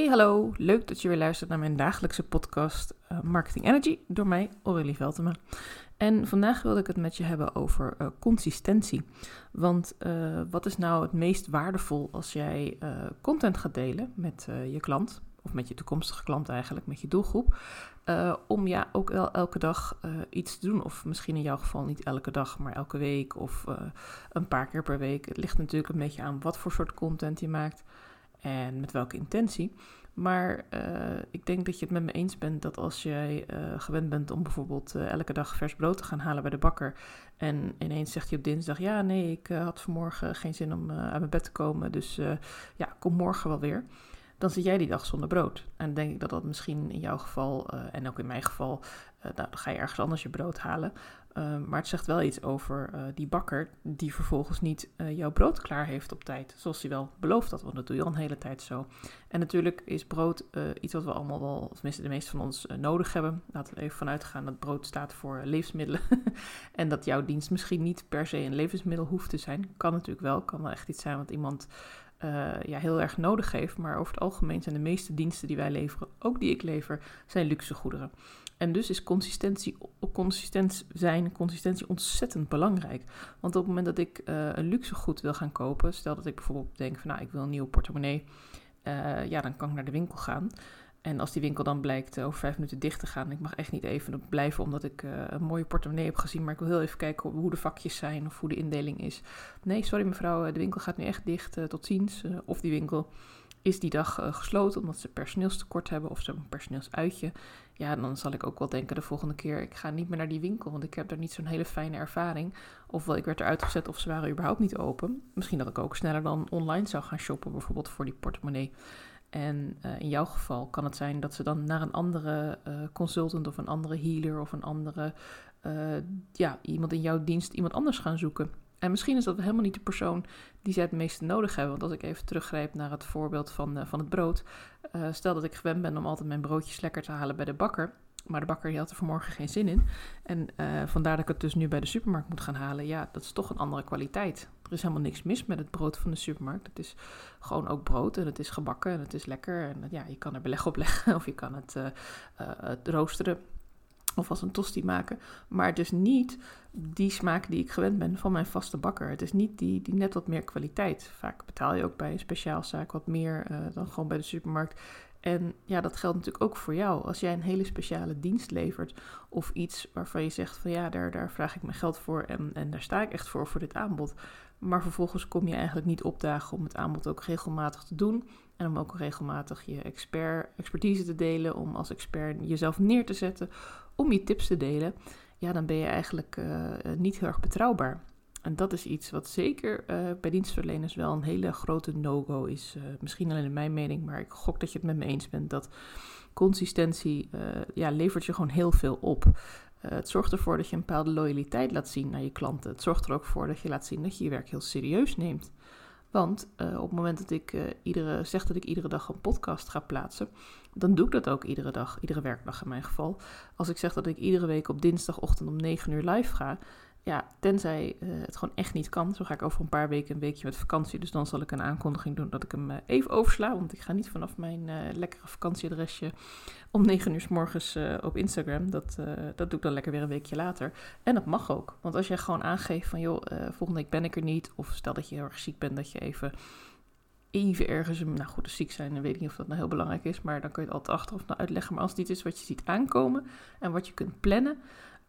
Hey hallo, leuk dat je weer luistert naar mijn dagelijkse podcast uh, Marketing Energy door mij, Aurélie Veltema. En vandaag wilde ik het met je hebben over uh, consistentie. Want uh, wat is nou het meest waardevol als jij content gaat delen met je klant, of met je toekomstige klant eigenlijk, met je doelgroep, om ja ook el elke dag iets te doen. Of misschien in jouw geval niet elke dag, maar elke week of een paar keer per week. Het ligt natuurlijk een beetje aan wat voor soort content je maakt en met welke intentie. Maar uh, ik denk dat je het met me eens bent dat als jij uh, gewend bent om bijvoorbeeld uh, elke dag vers brood te gaan halen bij de bakker. En ineens zegt hij op dinsdag: Ja, nee, ik had vanmorgen geen zin om uit mijn bed te komen. Dus ja, kom morgen wel weer. Dan zit jij die dag zonder brood. En dan denk ik dat dat misschien in jouw geval, en ook in mijn geval, nou, dan ga je ergens anders je brood halen. Ehm, maar het zegt wel iets over uh, die bakker die vervolgens niet uh, jouw brood klaar heeft op tijd. Zoals hij wel beloofd had, want dat doe je al een hele tijd zo. En natuurlijk is brood uh, iets wat we allemaal wel, tenminste de meeste van ons, nodig hebben. Laten we even vanuit gaan dat brood staat voor levensmiddelen. en dat jouw dienst misschien niet per se een levensmiddel hoeft te zijn. Kan natuurlijk wel, kan wel echt iets zijn wat iemand ja, heel erg nodig heeft. Maar over het algemeen zijn de meeste diensten die wij leveren, ook die ik lever, zijn luxe goederen. En dus is consistentie, consistent zijn, consistentie ontzettend belangrijk. Want op het moment dat ik uh, een luxe goed wil gaan kopen, stel dat ik bijvoorbeeld denk van nou ik wil een nieuwe portemonnee, uh, ja dan kan ik naar de winkel gaan. En als die winkel dan blijkt over vijf minuten dicht te gaan, ik mag echt niet even blijven omdat ik een mooie portemonnee heb gezien, maar ik wil heel even kijken hoe de vakjes zijn of hoe de indeling is. Nee, sorry mevrouw, de winkel gaat nu echt dicht, tot ziens. of die winkel is die dag uh, gesloten omdat ze personeelstekort hebben of ze een personeelsuitje. Ja, dan zal ik ook wel denken de volgende keer, ik ga niet meer naar die winkel, want ik heb daar niet zo'n hele fijne ervaring. Ofwel, ik werd eruit gezet of ze waren überhaupt niet open. Misschien dat ik ook sneller dan online zou gaan shoppen, bijvoorbeeld voor die portemonnee. En uh, in jouw geval kan het zijn dat ze dan naar een andere uh, consultant of een andere healer of een andere, ja, iemand in jouw dienst, iemand anders gaan zoeken. En misschien is dat helemaal niet de persoon die zij het meeste nodig hebben. Want als ik even teruggrijp naar het voorbeeld van, uh, van het brood. Uh, stel dat ik gewend ben om altijd mijn broodjes lekker te halen bij de bakker. Maar de bakker had er vanmorgen geen zin in. En uh, vandaar dat ik het dus nu bij de supermarkt moet gaan halen. Ja, dat is toch een andere kwaliteit. Er is helemaal niks mis met het brood van de supermarkt. Het is gewoon ook brood en het is gebakken en het is lekker. En ja, je kan er beleg op leggen of je kan het, het roosteren of als een tosti maken. Maar dus niet die smaak die ik gewend ben van mijn vaste bakker. Het is niet die, die net wat meer kwaliteit. Vaak betaal je ook bij een speciaalzaak wat meer uh, dan gewoon bij de supermarkt. En ja, dat geldt natuurlijk ook voor jou. Als jij een hele speciale dienst levert of iets waarvan je zegt van ja, daar, daar vraag ik mijn geld voor en, en daar sta ik echt voor, voor dit aanbod. Maar vervolgens kom je eigenlijk niet opdagen om het aanbod ook regelmatig te doen. En om ook regelmatig je expert, expertise te delen, om als expert jezelf neer te zetten, om je tips te delen. Ja, dan ben je eigenlijk uh, niet heel erg betrouwbaar. En dat is iets wat zeker uh, bij dienstverleners wel een hele grote no-go is. Misschien alleen in mijn mening, maar ik gok dat je het met me eens bent dat consistentie ja, levert je gewoon heel veel op. het zorgt ervoor dat je een bepaalde loyaliteit laat zien naar je klanten. Het zorgt er ook voor dat je laat zien dat je je werk heel serieus neemt. Want op het moment dat ik iedere, zeg dat ik iedere dag een podcast ga plaatsen, dan doe ik dat ook iedere dag, iedere werkdag in mijn geval. Als ik zeg dat ik iedere week op dinsdagochtend om 9 uur live ga, ja, tenzij uh, het gewoon echt niet kan. Zo ga ik over een paar weken een weekje met vakantie. Dus dan zal ik een aankondiging doen dat ik hem uh, even oversla. Want ik ga niet vanaf mijn uh, lekkere vakantieadresje om 9 uur s morgens op Instagram. Dat, dat doe ik dan lekker weer een weekje later. En dat mag ook. Want als jij gewoon aangeeft van joh, volgende week ben ik er niet. Of stel dat je heel erg ziek bent, dat je even even ergens, nou goed, dus ziek zijn, dan weet ik niet of dat nou heel belangrijk is, maar dan kun je het altijd achteraf nou uitleggen. Maar als iets is wat je ziet aankomen en wat je kunt plannen,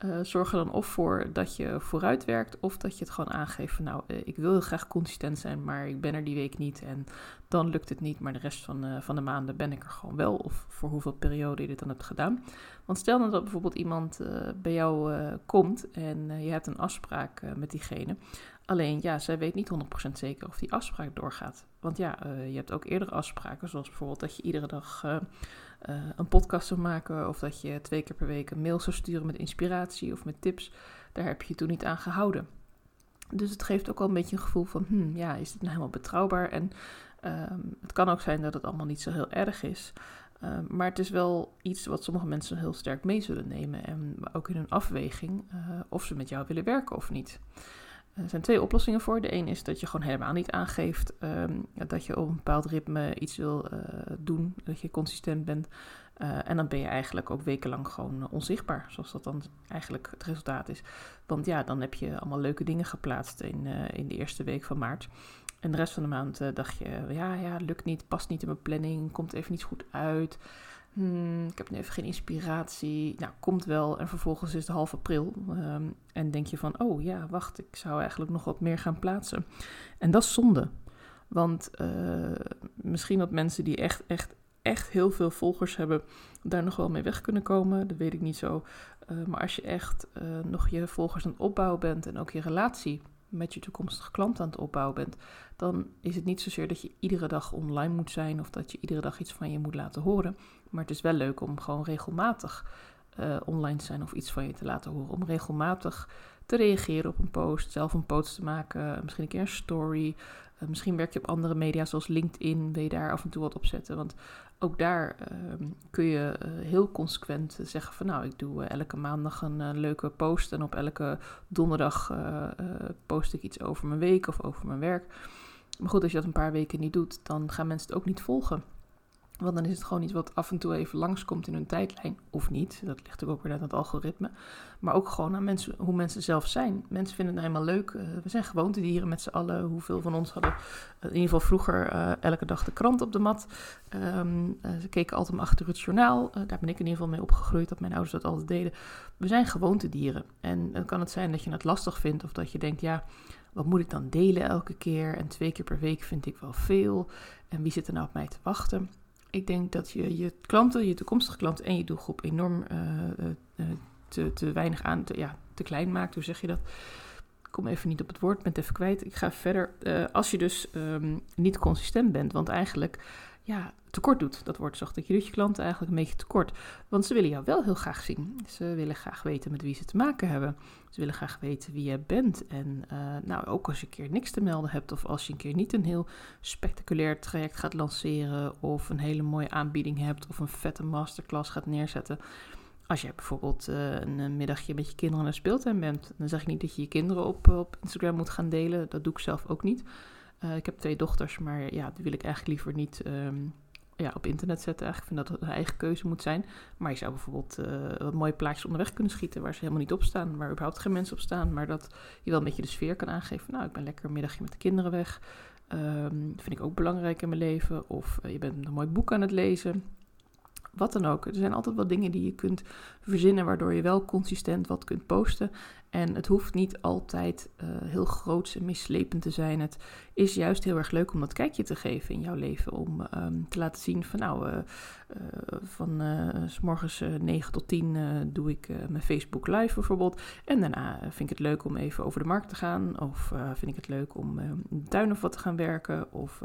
uh, zorg er dan of voor dat je vooruit werkt of dat je het gewoon aangeeft van nou, uh, ik wil heel graag consistent zijn, maar ik ben er die week niet en dan lukt het niet, maar de rest van, uh, van de maanden ben ik er gewoon wel of voor hoeveel periode je dit dan hebt gedaan. Want stel nou dat bijvoorbeeld iemand bij jou komt en je hebt een afspraak met diegene, alleen ja, zij weet niet 100% zeker of die afspraak doorgaat. Want ja, je hebt ook eerdere afspraken, zoals bijvoorbeeld dat je iedere dag uh, een podcast zou maken of dat je twee keer per week een mail zou sturen met inspiratie of met tips. Daar heb je je toen niet aan gehouden. Dus het geeft ook wel een beetje een gevoel van, hmm, ja, is dit nou helemaal betrouwbaar? En um, het kan ook zijn dat het allemaal niet zo heel erg is. Um, maar het is wel iets wat sommige mensen heel sterk mee zullen nemen. En ook in hun afweging of ze met jou willen werken of niet. Er zijn twee oplossingen voor. De een is dat je gewoon helemaal niet aangeeft ehm, dat je op een bepaald ritme iets wil uh, doen, dat je consistent bent. Uh, en dan ben je eigenlijk ook wekenlang gewoon onzichtbaar, zoals dat dan eigenlijk het resultaat is. Want ja, dan heb je allemaal leuke dingen geplaatst in, in de eerste week van maart. En de rest van de maand dacht je, ja, ja, lukt niet, past niet in mijn planning, komt even niet goed uit. Hmm, ik heb nu even geen inspiratie. Nou, komt wel. En vervolgens is het half april. Um, en denk je van, oh ja, wacht, ik zou eigenlijk nog wat meer gaan plaatsen. En dat is zonde. Want uh, misschien dat mensen die echt, echt, echt heel veel volgers hebben, daar nog wel mee weg kunnen komen. Dat weet ik niet zo. Uh, maar als je echt uh, nog je volgers aan het opbouwen bent en ook je relatie met je toekomstige klant aan het opbouwen bent, dan is het niet zozeer dat je iedere dag online moet zijn of dat je iedere dag iets van je moet laten horen. Maar het is wel leuk om gewoon regelmatig uh, online te zijn of iets van je te laten horen. Om regelmatig te reageren op een post, zelf een post te maken, misschien een keer een story. Uh, misschien werk je op andere media zoals LinkedIn, wil je daar af en toe wat op zetten. Want ook daar uh, kun je uh, heel consequent zeggen van nou, ik doe elke maandag een leuke post en op elke donderdag post ik iets over mijn week of over mijn werk. Maar goed, als je dat een paar weken niet doet, dan gaan mensen het ook niet volgen. Want dan is het gewoon iets wat af en toe even langskomt in hun tijdlijn. Of niet. Dat ligt ook weer aan het algoritme. Maar ook gewoon aan mensen, hoe mensen zelf zijn. Mensen vinden het helemaal leuk. Uh, we zijn gewoontedieren met z'n allen. Hoeveel van ons hadden in ieder geval vroeger uh, elke dag de krant op de mat. Uh, ze keken altijd maar achter het journaal. daar ben ik in ieder geval mee opgegroeid. Dat mijn ouders dat altijd deden. We zijn gewoontedieren. En dan kan het zijn dat je het lastig vindt. Of dat je denkt, ja wat moet ik dan delen elke keer? En twee keer per week vind ik wel veel. En wie zit er nou op mij te wachten? Ik denk dat je je klanten, je toekomstige klanten en je doelgroep enorm uh, uh, te, te weinig aan, te, ja, te klein maakt. Hoe zeg je dat? Ik kom even niet op het woord, ben even kwijt. Ik ga verder. Als je dus um, niet consistent bent, want eigenlijk ja, tekort doet. Dat wordt zacht dat je doet je klanten eigenlijk een beetje tekort. Want ze willen jou wel heel graag zien. Ze willen graag weten met wie ze te maken hebben. Ze willen graag weten wie je bent. En uh, nou, ook als je een keer niks te melden hebt, of als je een keer niet een heel spectaculair traject gaat lanceren, of een hele mooie aanbieding hebt, of een vette masterclass gaat neerzetten. Als je bijvoorbeeld uh, een middagje met je kinderen naar speeltuin bent, dan zeg ik niet dat je je kinderen op, op Instagram moet gaan delen. Dat doe ik zelf ook niet. Uh, ik heb twee dochters, maar ja, die wil ik eigenlijk liever niet um, ja, op internet zetten. Eigenlijk vind dat het een eigen keuze moet zijn. Maar je zou bijvoorbeeld uh, wat mooie plaatjes onderweg kunnen schieten waar ze helemaal niet op staan, waar überhaupt geen mensen op staan. Maar dat je wel een beetje de sfeer kan aangeven. Nou, ik ben lekker een middagje met de kinderen weg. Um, vind ik ook belangrijk in mijn leven. Of uh, je bent een mooi boek aan het lezen. Wat dan ook. Er zijn altijd wel dingen die je kunt verzinnen waardoor je wel consistent wat kunt posten. En het hoeft niet altijd uh, heel groots en mislepend te zijn. Het is juist heel erg leuk om dat kijkje te geven in jouw leven. Om um, te laten zien van nou, uh, uh, van s morgens 9 tot 10 doe ik mijn Facebook live bijvoorbeeld. En daarna vind ik het leuk om even over de markt te gaan. Of vind ik het leuk om in de tuin of wat te gaan werken. Of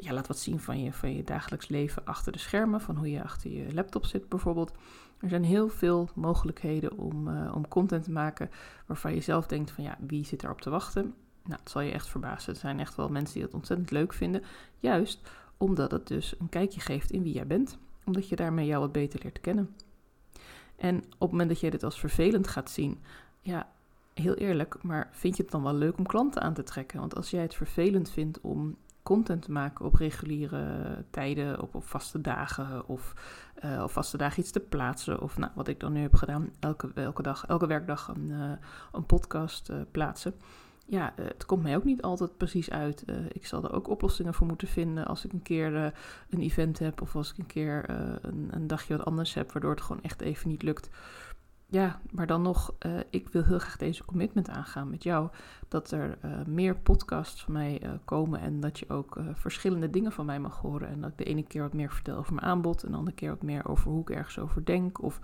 ja, laat wat zien van je, van je dagelijks leven achter de schermen. Van hoe je achter je laptop zit bijvoorbeeld. Er zijn heel veel mogelijkheden om, uh, om content te maken waarvan je zelf denkt van ja, wie zit erop te wachten? Nou, het zal je echt verbazen. Er zijn echt wel mensen die dat ontzettend leuk vinden. Juist omdat het dus een kijkje geeft in wie jij bent. Omdat je daarmee jou wat beter leert kennen. En op het moment dat je dit als vervelend gaat zien, ja, heel eerlijk, maar vind je het dan wel leuk om klanten aan te trekken? Want als jij het vervelend vindt om content te maken op reguliere tijden, op, op vaste dagen of uh, op vaste dagen iets te plaatsen. Of nou, wat ik dan nu heb gedaan, elke, elke dag, elke werkdag een, uh, een podcast uh, plaatsen. Ja, het komt mij ook niet altijd precies uit. ik zal er ook oplossingen voor moeten vinden als ik een keer een event heb of als ik een keer een, een dagje wat anders heb, waardoor het gewoon echt even niet lukt ja, maar dan nog, uh, ik wil heel graag deze commitment aangaan met jou. Dat er uh, meer podcasts van mij uh, komen en dat je ook verschillende dingen van mij mag horen. En dat ik de ene keer wat meer vertel over mijn aanbod, en de andere keer wat meer over hoe ik ergens over denk. Of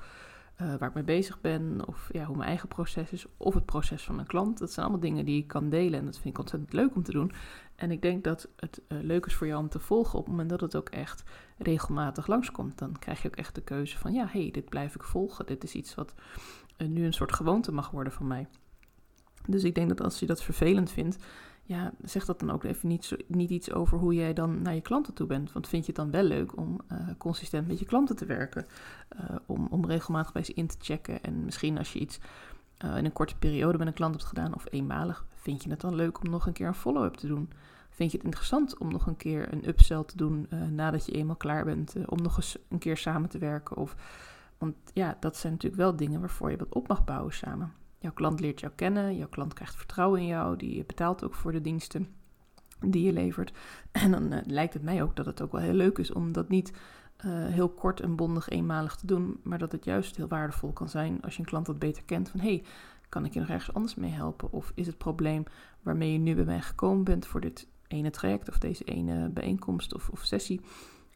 waar ik mee bezig ben, of ja, hoe mijn eigen proces is, of het proces van mijn klant. Dat zijn allemaal dingen die ik kan delen en dat vind ik ontzettend leuk om te doen. En ik denk dat het uh, leuk is voor jou om te volgen op het moment dat het ook echt regelmatig langskomt. Dan krijg je ook echt de keuze van ja, hey, dit blijf ik volgen. Dit is iets wat uh, nu een soort gewoonte mag worden van mij. Dus ik denk dat als je dat vervelend vindt, ja, zeg dat dan ook even niet, zo, niet iets over hoe jij dan naar je klanten toe bent. Want vind je het dan wel leuk om uh, consistent met je klanten te werken? om, om regelmatig bij ze in te checken. En misschien als je iets in een korte periode met een klant hebt gedaan of eenmalig, Vind je het dan leuk om nog een keer een follow-up te doen? Vind je het interessant om nog een keer een upsell te doen uh, nadat je eenmaal klaar bent? Uh, om nog eens een keer samen te werken? Of, want ja, dat zijn natuurlijk wel dingen waarvoor je wat op mag bouwen samen. Jouw klant leert jou kennen, jouw klant krijgt vertrouwen in jou, die betaalt ook voor de diensten die je levert. En dan uh, lijkt het mij ook dat het ook wel heel leuk is om dat niet heel kort en bondig eenmalig te doen, maar dat het juist heel waardevol kan zijn als je een klant wat beter kent van hey, kan ik je nog ergens anders mee helpen? Of is het probleem waarmee je nu bij mij gekomen bent voor dit ene traject of deze ene bijeenkomst of, of sessie,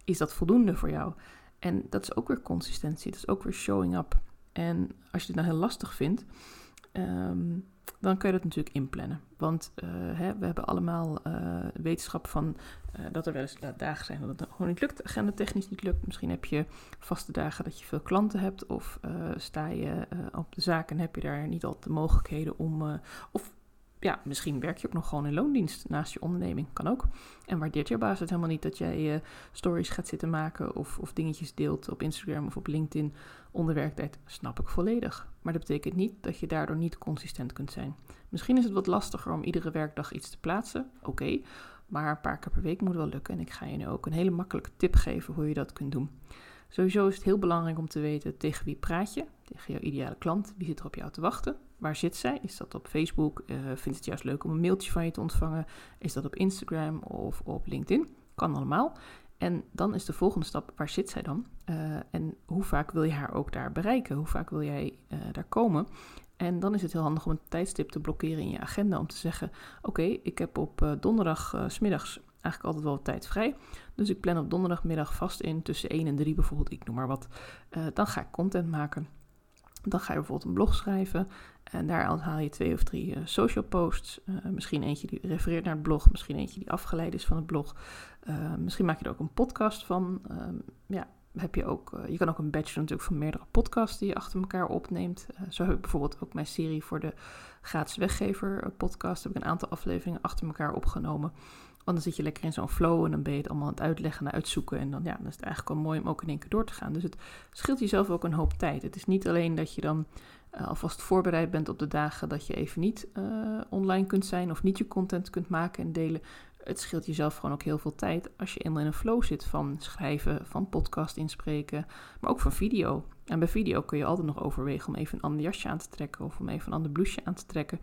is dat voldoende voor jou? En dat is ook weer consistentie, dat is ook weer showing up. En als je het nou heel lastig vindt, um, dan kun je dat natuurlijk inplannen. Want uh, hè, we hebben allemaal uh, wetenschap van uh, dat er wel eens dagen zijn dat het gewoon niet lukt, agenda technisch niet lukt. Misschien heb je vaste dagen dat je veel klanten hebt, of sta je op de zaak en heb je daar niet altijd de mogelijkheden om, of ja, misschien werk je ook nog gewoon in loondienst naast je onderneming. Kan ook. En waardeert je baas het helemaal niet dat jij uh, stories gaat zitten maken of, of dingetjes deelt op Instagram of op LinkedIn onder werktijd. Snap ik volledig. Maar dat betekent niet dat je daardoor niet consistent kunt zijn. Misschien is het wat lastiger om iedere werkdag iets te plaatsen. Oké. maar een paar keer per week moet wel lukken. En ik ga je nu ook een hele makkelijke tip geven hoe je dat kunt doen. Sowieso is het heel belangrijk om te weten tegen wie praat je, tegen jouw ideale klant, wie zit er op jou te wachten, waar zit zij? Is dat op Facebook? Uh, vindt het juist leuk om een mailtje van je te ontvangen? Is dat op Instagram of op LinkedIn? Kan allemaal. En dan is de volgende stap, waar zit zij dan? Uh, en hoe vaak wil je haar ook daar bereiken? Hoe vaak wil jij uh, daar komen? En dan is het heel handig om een tijdstip te blokkeren in je agenda om te zeggen: Oké, ik heb op donderdag smiddags eigenlijk altijd wel tijd vrij. Dus ik plan op donderdagmiddag vast in tussen 1 en 3 bijvoorbeeld, ik noem maar wat. dan ga ik content maken. Dan ga je bijvoorbeeld een blog schrijven. En daar haal je twee of drie uh, social posts. Uh, misschien eentje die refereert naar het blog. Misschien eentje die afgeleid is van het blog. Uh, misschien maak je er ook een podcast van. Ehm, ja, heb je ook. je kan ook een batch natuurlijk van meerdere podcasts die je achter elkaar opneemt. zo heb ik bijvoorbeeld ook mijn serie voor de gratis weggever podcast. Heb ik een aantal afleveringen achter elkaar opgenomen. Want dan zit je lekker in zo'n flow en dan ben je het allemaal aan het uitleggen en uitzoeken. En dan, ja, dan is het eigenlijk wel mooi om ook in één keer door te gaan. Dus het scheelt jezelf ook een hoop tijd. Het is niet alleen dat je dan alvast voorbereid bent op de dagen dat je even niet online kunt zijn of niet je content kunt maken en delen. Het scheelt jezelf gewoon ook heel veel tijd als je eenmaal in een flow zit van schrijven, van podcast inspreken, maar ook van video. En bij video kun je altijd nog overwegen om even een ander jasje aan te trekken of om even een ander blouseje aan te trekken.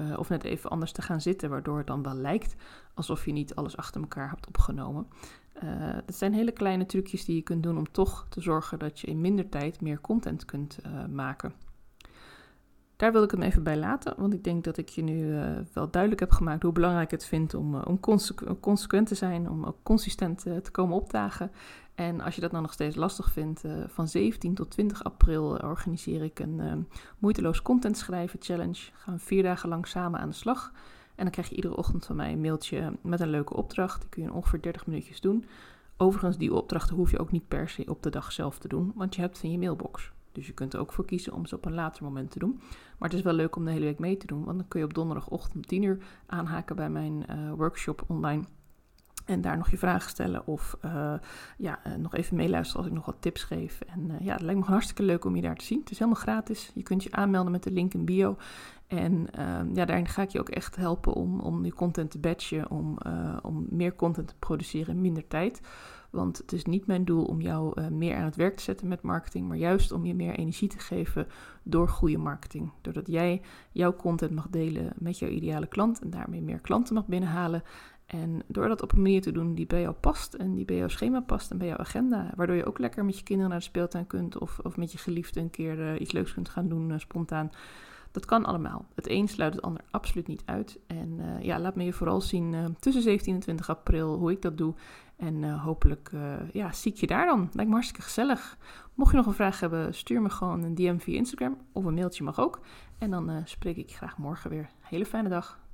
Uh, of net even anders te gaan zitten, waardoor het dan wel lijkt alsof je niet alles achter elkaar hebt opgenomen. Uh, dat zijn hele kleine trucjes die je kunt doen om toch te zorgen dat je in minder tijd meer content kunt uh, maken. Daar wil ik hem even bij laten, want ik denk dat ik je nu uh, wel duidelijk heb gemaakt hoe belangrijk het vind om, uh, om consequ consequent te zijn, om ook consistent uh, te komen opdagen. En als je dat nou nog steeds lastig vindt, van 17 tot 20 april organiseer ik een moeiteloos content schrijven challenge. Gaan we vier dagen lang samen aan de slag. En dan krijg je iedere ochtend van mij een mailtje met een leuke opdracht. Die kun je in ongeveer 30 minuutjes doen. Overigens, die opdrachten hoef je ook niet per se op de dag zelf te doen, want je hebt ze in je mailbox. Dus je kunt er ook voor kiezen om ze op een later moment te doen. Maar het is wel leuk om de hele week mee te doen, want dan kun je op donderdagochtend om 10 uur aanhaken bij mijn uh, workshop online. En daar nog je vragen stellen of uh, ja, uh, nog even meeluisteren als ik nog wat tips geef. En ja, het lijkt me hartstikke leuk om je daar te zien. Het is helemaal gratis. Je kunt je aanmelden met de link in bio. En uh, ja, daarin ga ik je ook echt helpen om, om je content te batchen, om, om meer content te produceren in minder tijd. Want het is niet mijn doel om jou meer aan het werk te zetten met marketing, maar juist om je meer energie te geven door goede marketing. Doordat jij jouw content mag delen met jouw ideale klant en daarmee meer klanten mag binnenhalen. En door dat op een manier te doen die bij jou past en die bij jouw schema past en bij jouw agenda. Waardoor je ook lekker met je kinderen naar de speeltuin kunt of, of met je geliefde een keer uh, iets leuks kunt gaan doen uh, spontaan. Dat kan allemaal. Het een sluit het ander absoluut niet uit. En uh, ja, laat me je vooral zien tussen 17 en 20 april hoe ik dat doe. En hopelijk ja, zie ik je daar dan. Lijkt me hartstikke gezellig. Mocht je nog een vraag hebben, stuur me gewoon een DM via Instagram. Of een mailtje mag ook. En dan spreek ik je graag morgen weer. Hele fijne dag.